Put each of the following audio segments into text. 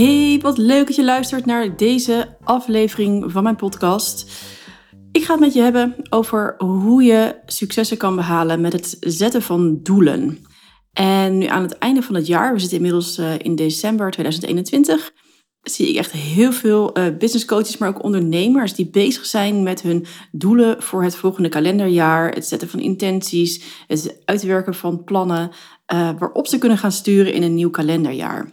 Hey, wat leuk dat je luistert naar deze aflevering van mijn podcast. Ik ga het met je hebben over hoe je successen kan behalen met het zetten van doelen. En nu aan het einde van het jaar, we zitten inmiddels eh, in december 2021, zie ik echt heel veel uh, business coaches, maar ook ondernemers die bezig zijn met hun doelen voor het volgende kalenderjaar, het zetten van intenties, het uitwerken van plannen, uh, waarop ze kunnen gaan sturen in een nieuw kalenderjaar.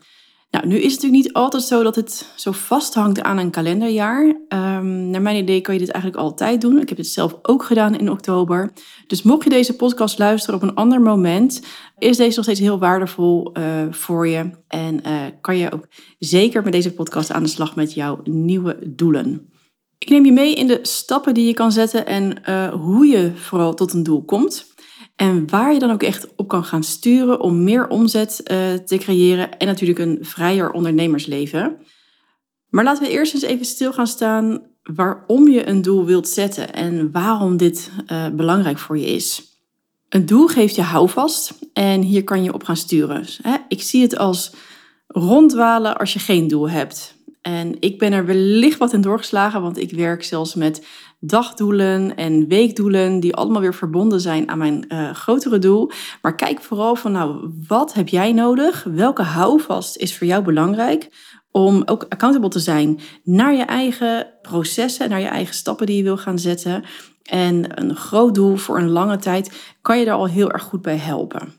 Nou, nu is het natuurlijk niet altijd zo dat het zo vasthangt aan een kalenderjaar. Um, naar mijn idee kan je dit eigenlijk altijd doen. Ik heb het zelf ook gedaan in oktober. Dus mocht je deze podcast luisteren op een ander moment, is deze nog steeds heel waardevol uh, voor je. En uh, kan je ook zeker met deze podcast aan de slag met jouw nieuwe doelen. Ik neem je mee in de stappen die je kan zetten en uh, hoe je vooral tot een doel komt. En waar je dan ook echt op kan gaan sturen om meer omzet uh, te creëren en natuurlijk een vrijer ondernemersleven. Maar laten we eerst eens even stil gaan staan waarom je een doel wilt zetten en waarom dit uh, belangrijk voor je is. Een doel geeft je houvast en hier kan je op gaan sturen. Hè, ik zie het als rondwalen als je geen doel hebt. En ik ben er wellicht wat in doorgeslagen, want ik werk zelfs met dagdoelen en weekdoelen die allemaal weer verbonden zijn aan mijn uh, grotere doel. Maar kijk vooral van nou, wat heb jij nodig? Welke houvast is voor jou belangrijk? Om ook accountable te zijn naar je eigen processen, naar je eigen stappen die je wil gaan zetten. En een groot doel voor een lange tijd kan je daar al heel erg goed bij helpen.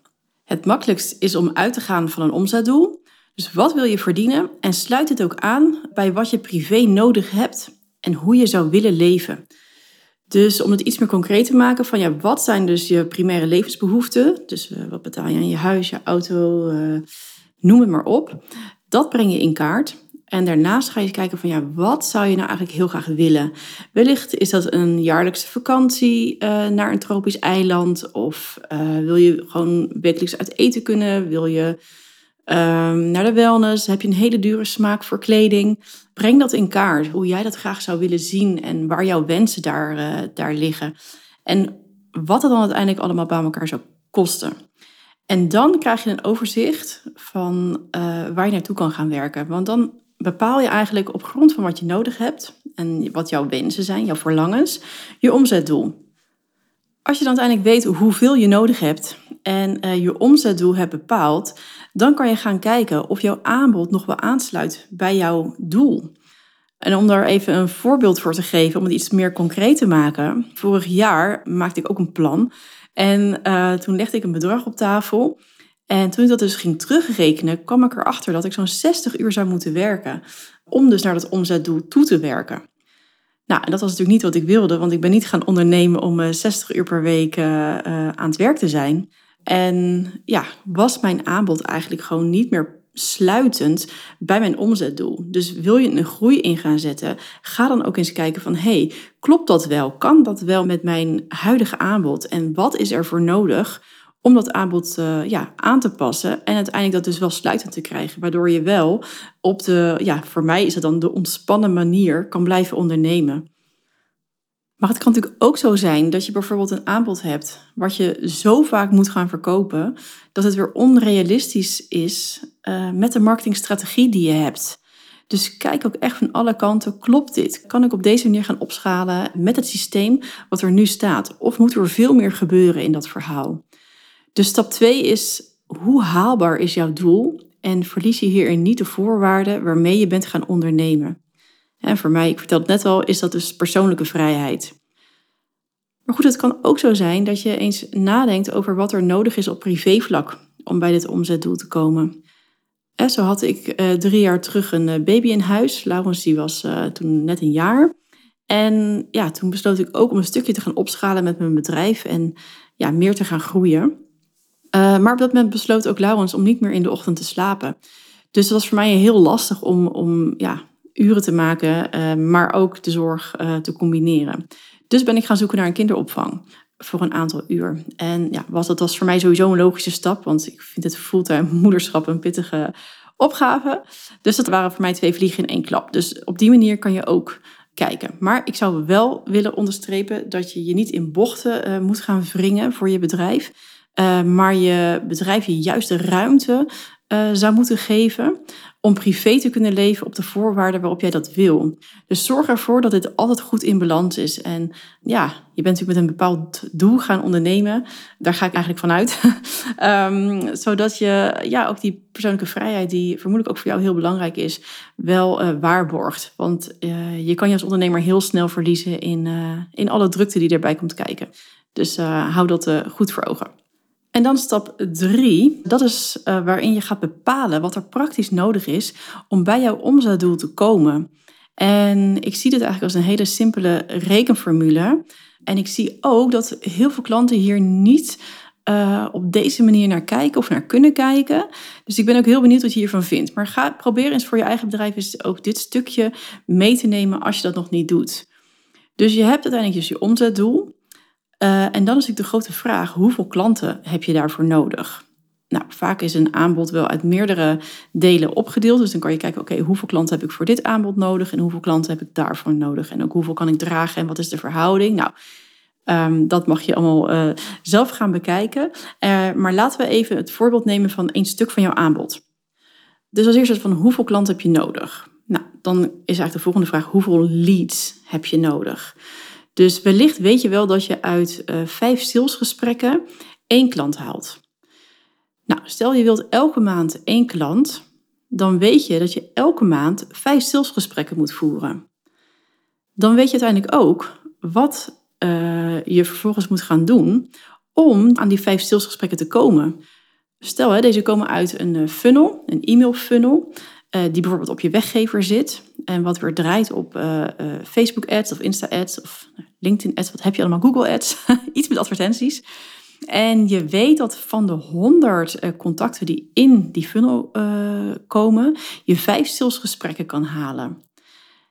Het makkelijkst is om uit te gaan van een omzetdoel. Dus wat wil je verdienen? En sluit het ook aan bij wat je privé nodig hebt en hoe je zou willen leven. Dus om het iets meer concreet te maken van ja, wat zijn dus je primaire levensbehoeften? Dus uh, wat betaal je aan je huis, je auto, uh, noem het maar op. Dat breng je in kaart. En daarnaast ga je kijken van ja, wat zou je nou eigenlijk heel graag willen? Wellicht is dat een jaarlijkse vakantie uh, naar een tropisch eiland. Of wil je gewoon wekelijks uit eten kunnen? Wil je naar de wellness, heb je een hele dure smaak voor kleding. Breng dat in kaart, hoe jij dat graag zou willen zien en waar jouw wensen daar, uh, daar liggen. En wat het dan uiteindelijk allemaal bij elkaar zou kosten. En dan krijg je een overzicht van uh, waar je naartoe kan gaan werken. Want dan bepaal je eigenlijk op grond van wat je nodig hebt en wat jouw wensen zijn, jouw verlangens, je omzetdoel. Als je dan uiteindelijk weet hoeveel je nodig hebt en uh, je omzetdoel hebt bepaald, dan kan je gaan kijken of jouw aanbod nog wel aansluit bij jouw doel. En om daar even een voorbeeld voor te geven, om het iets meer concreet te maken. Vorig jaar maakte ik ook een plan en uh, toen legde ik een bedrag op tafel. En toen ik dat dus ging terugrekenen, kwam ik erachter dat ik zo'n 60 uur zou moeten werken om dus naar dat omzetdoel toe te werken. Nou, en dat was natuurlijk niet wat ik wilde, want ik ben niet gaan ondernemen om 60 eh, uur per week uh, aan het werk te zijn. En ja, was mijn aanbod eigenlijk gewoon niet meer sluitend bij mijn omzetdoel. Dus wil je een groei in gaan zetten, ga dan ook eens kijken van hey, klopt dat wel? Kan dat wel met mijn huidige aanbod? En wat is er voor nodig om dat aanbod uh, ja, aan te passen en uiteindelijk dat dus wel sluitend te krijgen, waardoor je wel op de, ja, voor mij is het dan de ontspannen manier kan blijven ondernemen. Maar het kan natuurlijk ook zo zijn dat je bijvoorbeeld een aanbod hebt wat je zo vaak moet gaan verkopen dat het weer onrealistisch is uh, met de marketingstrategie die je hebt. Dus kijk ook echt van alle kanten, klopt dit? Kan ik op deze manier gaan opschalen met het systeem wat er nu staat? Of moet er veel meer gebeuren in dat verhaal? Dus stap 2 is, hoe haalbaar is jouw doel? En verlies je hierin niet de voorwaarden waarmee je bent gaan ondernemen. En voor mij, ik vertelde het net al, is dat dus persoonlijke vrijheid. Maar goed, het kan ook zo zijn dat je eens nadenkt over wat er nodig is op privévlak om bij dit omzetdoel te komen. En zo had ik uh, drie jaar terug een uh, baby in huis. Laurens die was uh, toen net een jaar. En ja, toen besloot ik ook om een stukje te gaan opschalen met mijn bedrijf en ja, meer te gaan groeien. Maar op dat moment besloot ook Laurens om niet meer in de ochtend te slapen. Dus dat was voor mij heel lastig om, om ja, uren te maken, maar ook de zorg te combineren. Dus ben ik gaan zoeken naar een kinderopvang voor een aantal uur. En ja, was, dat was voor mij sowieso een logische stap, want ik vind het fulltime moederschap een pittige opgave. Dus dat waren voor mij twee vliegen in één klap. Dus op die manier kan je ook kijken. Maar ik zou wel willen onderstrepen dat je je niet in bochten uh, moet gaan wringen voor je bedrijf. Uh, maar je bedrijf je juist de ruimte uh, zou moeten geven om privé te kunnen leven op de voorwaarden waarop jij dat wil. Dus zorg ervoor dat dit altijd goed in balans is. En ja, je bent natuurlijk met een bepaald doel gaan ondernemen. Daar ga ik eigenlijk vanuit. um, zodat je ja, ook die persoonlijke vrijheid, die vermoedelijk ook voor jou heel belangrijk is, wel uh, waarborgt. Want je kan je als ondernemer heel snel verliezen in, in alle drukte die erbij komt kijken. Dus hou dat goed voor ogen. En dan stap drie, dat is uh, waarin je gaat bepalen wat er praktisch nodig is om bij jouw omzetdoel te komen. En ik zie dit eigenlijk als een hele simpele rekenformule. En ik zie ook dat heel veel klanten hier niet uh, op deze manier naar kijken of naar kunnen kijken. Dus ik ben ook heel benieuwd wat je hiervan vindt. Maar ga, probeer eens voor je eigen bedrijf eens ook dit stukje mee te nemen als je dat nog niet doet. Dus je hebt uiteindelijk dus je omzetdoel. Uh, en dan is natuurlijk de grote vraag, hoeveel klanten heb je daarvoor nodig? Nou, vaak is een aanbod wel uit meerdere delen opgedeeld. Dus dan kan je kijken, oké, hoeveel klanten heb ik voor dit aanbod nodig en hoeveel klanten heb ik daarvoor nodig? En ook hoeveel kan ik dragen en wat is de verhouding? Nou, um, dat mag je allemaal uh, zelf gaan bekijken. Uh, maar laten we even het voorbeeld nemen van één stuk van jouw aanbod. Dus als eerste van hoeveel klanten heb je nodig? Nou, dan is eigenlijk de volgende vraag, hoeveel leads heb je nodig? Dus wellicht weet je wel dat je uit uh, vijf salesgesprekken één klant haalt. Nou, stel je wilt elke maand één klant, dan weet je dat je elke maand vijf salesgesprekken moet voeren. Dan weet je uiteindelijk ook wat uh, je vervolgens moet gaan doen om aan die vijf salesgesprekken te komen. Stel, hè, deze komen uit een eh, funnel, een e-mail funnel. Uh, die bijvoorbeeld op je weggever zit en wat weer draait op uh, uh, Facebook ads of Insta ads of LinkedIn ads, wat heb je allemaal, Google ads, iets met advertenties. En je weet dat van de 100 contacten die in die funnel komen, je vijf salesgesprekken kan halen.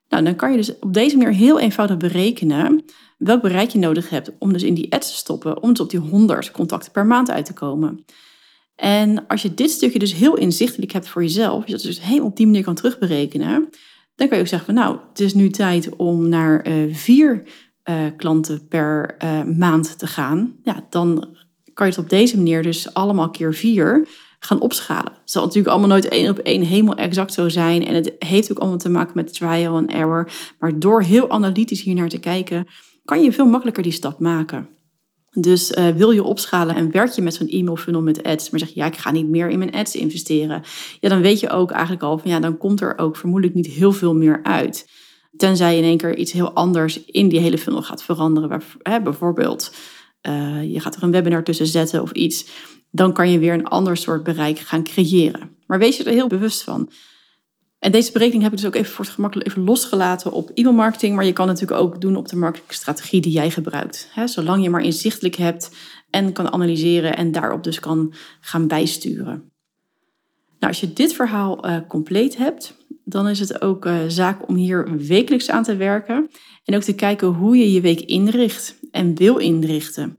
Nou, dan kan je dus op deze manier heel eenvoudig berekenen welk bereik je nodig hebt om dus in die ads te stoppen, om dus op die 100 contacten per maand uit te komen. En als je dit stukje dus heel inzichtelijk hebt voor jezelf, je dat dus helemaal op die manier kan terugberekenen, dan kan je ook zeggen van nou, het is nu tijd om naar uh, vier uh, klanten per uh, maand te gaan. Ja, dan kan je het op deze manier dus allemaal keer vier gaan opschalen. Het zal natuurlijk allemaal nooit één op één helemaal exact zo zijn. En het heeft ook allemaal te maken met trial en error. Maar door heel analytisch hier naar te kijken, kan je veel makkelijker die stap maken. Dus uh, wil je opschalen en werk je met zo'n e-mail funnel met ads, maar zeg je ja, ik ga niet meer in mijn ads investeren. Ja, dan weet je ook eigenlijk al van ja, dan komt er ook vermoedelijk niet heel veel meer uit. Tenzij je in één keer iets heel anders in die hele funnel gaat veranderen. Waar, hè, bijvoorbeeld, uh, je gaat er een webinar tussen zetten of iets. Dan kan je weer een ander soort bereik gaan creëren. Maar wees je er heel bewust van. En deze berekening heb ik dus ook even voor het gemak even losgelaten op e-mailmarketing. Maar je kan natuurlijk ook doen op de marketingstrategie die jij gebruikt. zolang je maar inzichtelijk hebt en kan analyseren en daarop dus kan gaan bijsturen. Nou, als je dit verhaal uh, compleet hebt, dan is het ook uh, zaak om hier wekelijks aan te werken. En ook te kijken hoe je je week inricht en wil inrichten.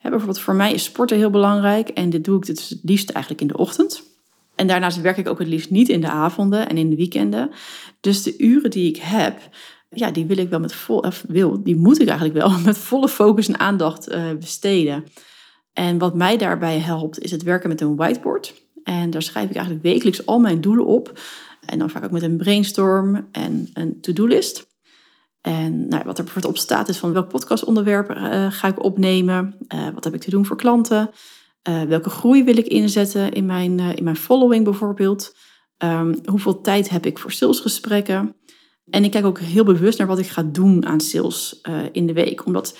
bijvoorbeeld voor mij is sporten heel belangrijk en dit doe ik dus het liefst eigenlijk in de ochtend. En daarnaast werk ik ook het liefst niet in de avonden en in de weekenden. Dus de uren die ik heb, ja, die wil ik wel met vol, of wil, die moet ik eigenlijk wel met volle focus en aandacht uh, besteden. En wat mij daarbij helpt, is het werken met een whiteboard. En daar schrijf ik eigenlijk wekelijks al mijn doelen op. En dan vaak ook met een brainstorm en een to-do-list. En nou, wat er bijvoorbeeld op staat is van welk podcastonderwerp uh, ga ik opnemen? Uh, wat heb ik te doen voor klanten? Uh, welke groei wil ik inzetten in mijn, uh, in mijn following bijvoorbeeld? Um, hoeveel tijd heb ik voor salesgesprekken? En ik kijk ook heel bewust naar wat ik ga doen aan sales uh, in de week. Omdat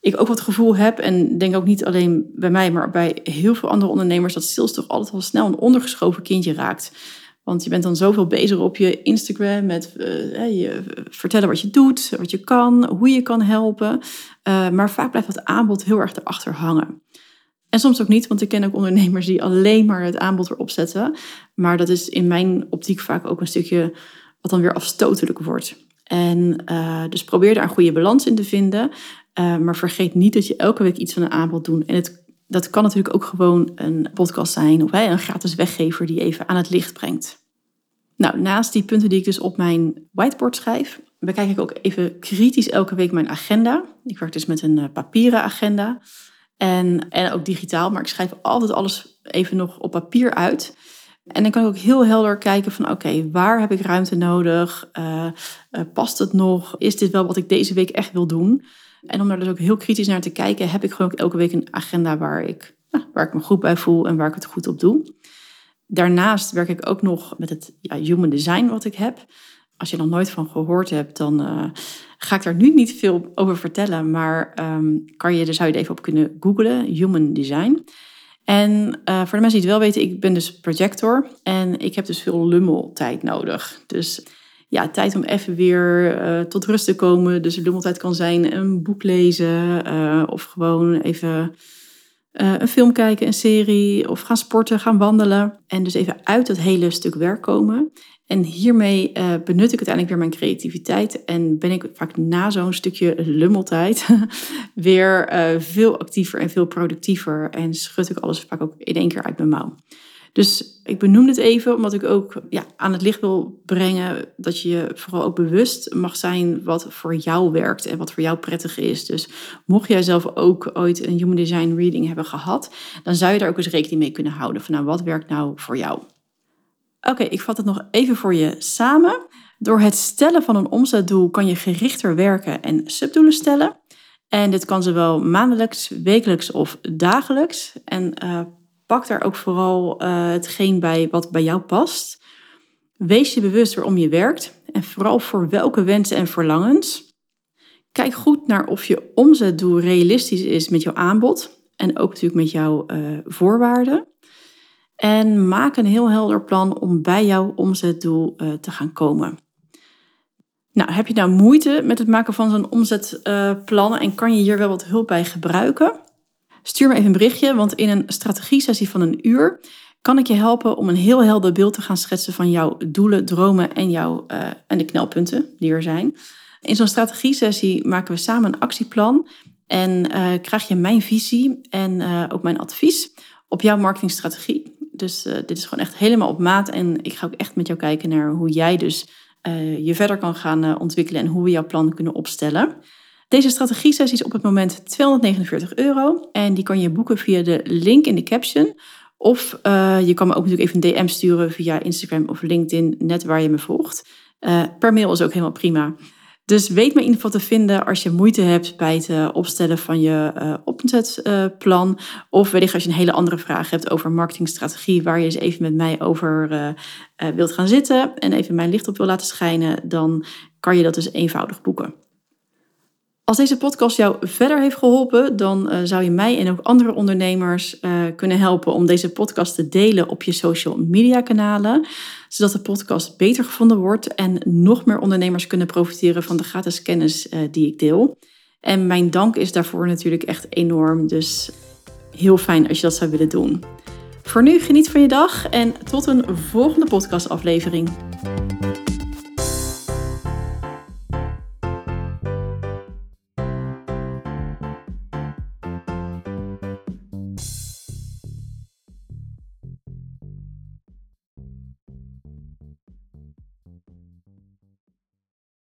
ik ook wat gevoel heb, en denk ook niet alleen bij mij, maar bij heel veel andere ondernemers, dat sales toch altijd wel snel een ondergeschoven kindje raakt. Want je bent dan zoveel bezig op je Instagram met je vertellen wat je doet, wat je kan, hoe je kan helpen. Maar vaak blijft dat aanbod heel erg erachter hangen. En soms ook niet, want ik ken ook ondernemers die alleen maar het aanbod erop zetten. Maar dat is in mijn optiek vaak ook een stukje wat dan weer afstotelijk wordt. En uh, dus probeer daar een goede balans in te vinden. Uh, maar vergeet niet dat je elke week iets van een aanbod doet. En het, dat kan natuurlijk ook gewoon een podcast zijn of een gratis weggever die even aan het licht brengt. Nou, naast die punten die ik dus op mijn whiteboard schrijf, bekijk ik ook even kritisch elke week mijn agenda. Ik werk dus met een uh, papieren agenda en, en ook digitaal, maar ik schrijf altijd alles even nog op papier uit. En dan kan ik ook heel helder kijken van oké, waar heb ik ruimte nodig? Uh, uh, past het nog? Is dit wel wat ik deze week echt wil doen? En om daar dus ook heel kritisch naar te kijken, heb ik gewoon ook elke week een agenda waar ik, nou, waar ik me goed bij voel en waar ik het goed op doe. Daarnaast werk ik ook nog met het ja, human design wat ik heb. Als je er nog nooit van gehoord hebt, dan uh, ga ik daar nu niet veel over vertellen. Maar um, kan je, daar zou je er even op kunnen googlen, human design. En uh, voor de mensen die het wel weten, ik ben dus projector en ik heb dus veel lummeltijd nodig. Dus ja, tijd om even weer uh, tot rust te komen. Dus lummeltijd kan zijn een boek lezen of gewoon even een film kijken, een serie of gaan sporten, gaan wandelen. En dus even uit dat hele stuk werk komen. En hiermee uh, benut ik uiteindelijk weer mijn creativiteit en ben ik vaak na zo'n stukje lummeltijd weer uh, veel actiever en veel productiever en schud ik alles vaak ook in één keer uit mijn mouw. Dus ik benoem het even omdat ik ook ja, aan het licht wil brengen dat je je vooral ook bewust mag zijn wat voor jou werkt en wat voor jou prettig is. Dus mocht jij zelf ook ooit een Human Design Reading hebben gehad, dan zou je daar ook eens rekening mee kunnen houden van nou wat werkt nou voor jou. Oké, ik vat het nog even voor je samen. Door het stellen van een omzetdoel kan je gerichter werken en subdoelen stellen. En dit kan zowel maandelijks, wekelijks of dagelijks. En uh, pak daar ook vooral uh, hetgeen bij wat bij jou past. Wees je bewust waarom je werkt en vooral voor welke wensen en verlangens. Kijk goed naar of je omzetdoel realistisch is met jouw aanbod en ook natuurlijk met jouw uh, voorwaarden. En maak een heel helder plan om bij jouw omzetdoel uh, te gaan komen. Nou, heb je nou moeite met het maken van zo'n omzetplan uh, en kan je hier wel wat hulp bij gebruiken? Stuur me even een berichtje, want in een strategie-sessie van een uur kan ik je helpen om een heel helder beeld te gaan schetsen van jouw doelen, dromen en, jouw, uh, en de knelpunten die er zijn. In zo'n strategie-sessie maken we samen een actieplan en krijg je mijn visie en ook mijn advies op jouw marketingstrategie. Dus uh, dit is gewoon echt helemaal op maat. En ik ga ook echt met jou kijken naar hoe jij dus uh, je verder kan gaan uh, ontwikkelen en hoe we jouw plan kunnen opstellen. Deze strategie-sessie is op het moment 249 euro. En die kan je boeken via de link in de caption. Of je kan me ook natuurlijk even een DM sturen via Instagram of LinkedIn, net waar je me volgt. per mail is ook helemaal prima. Dus weet me in ieder geval te vinden als je moeite hebt bij het uh, opstellen van je uh, opzetplan. Of wellicht als je een hele andere vraag hebt over marketingstrategie, waar je eens even met mij over uh, wilt gaan zitten en even mijn licht op wil laten schijnen, dan kan je dat dus eenvoudig boeken. Als deze podcast jou verder heeft geholpen, dan zou je mij en ook andere ondernemers kunnen helpen om deze podcast te delen op je social media kanalen, zodat de podcast beter gevonden wordt en nog meer ondernemers kunnen profiteren van de gratis kennis uh, die ik deel. En mijn dank is daarvoor natuurlijk echt enorm, dus heel fijn als je dat zou willen doen. Voor nu geniet van je dag en tot een volgende podcastaflevering.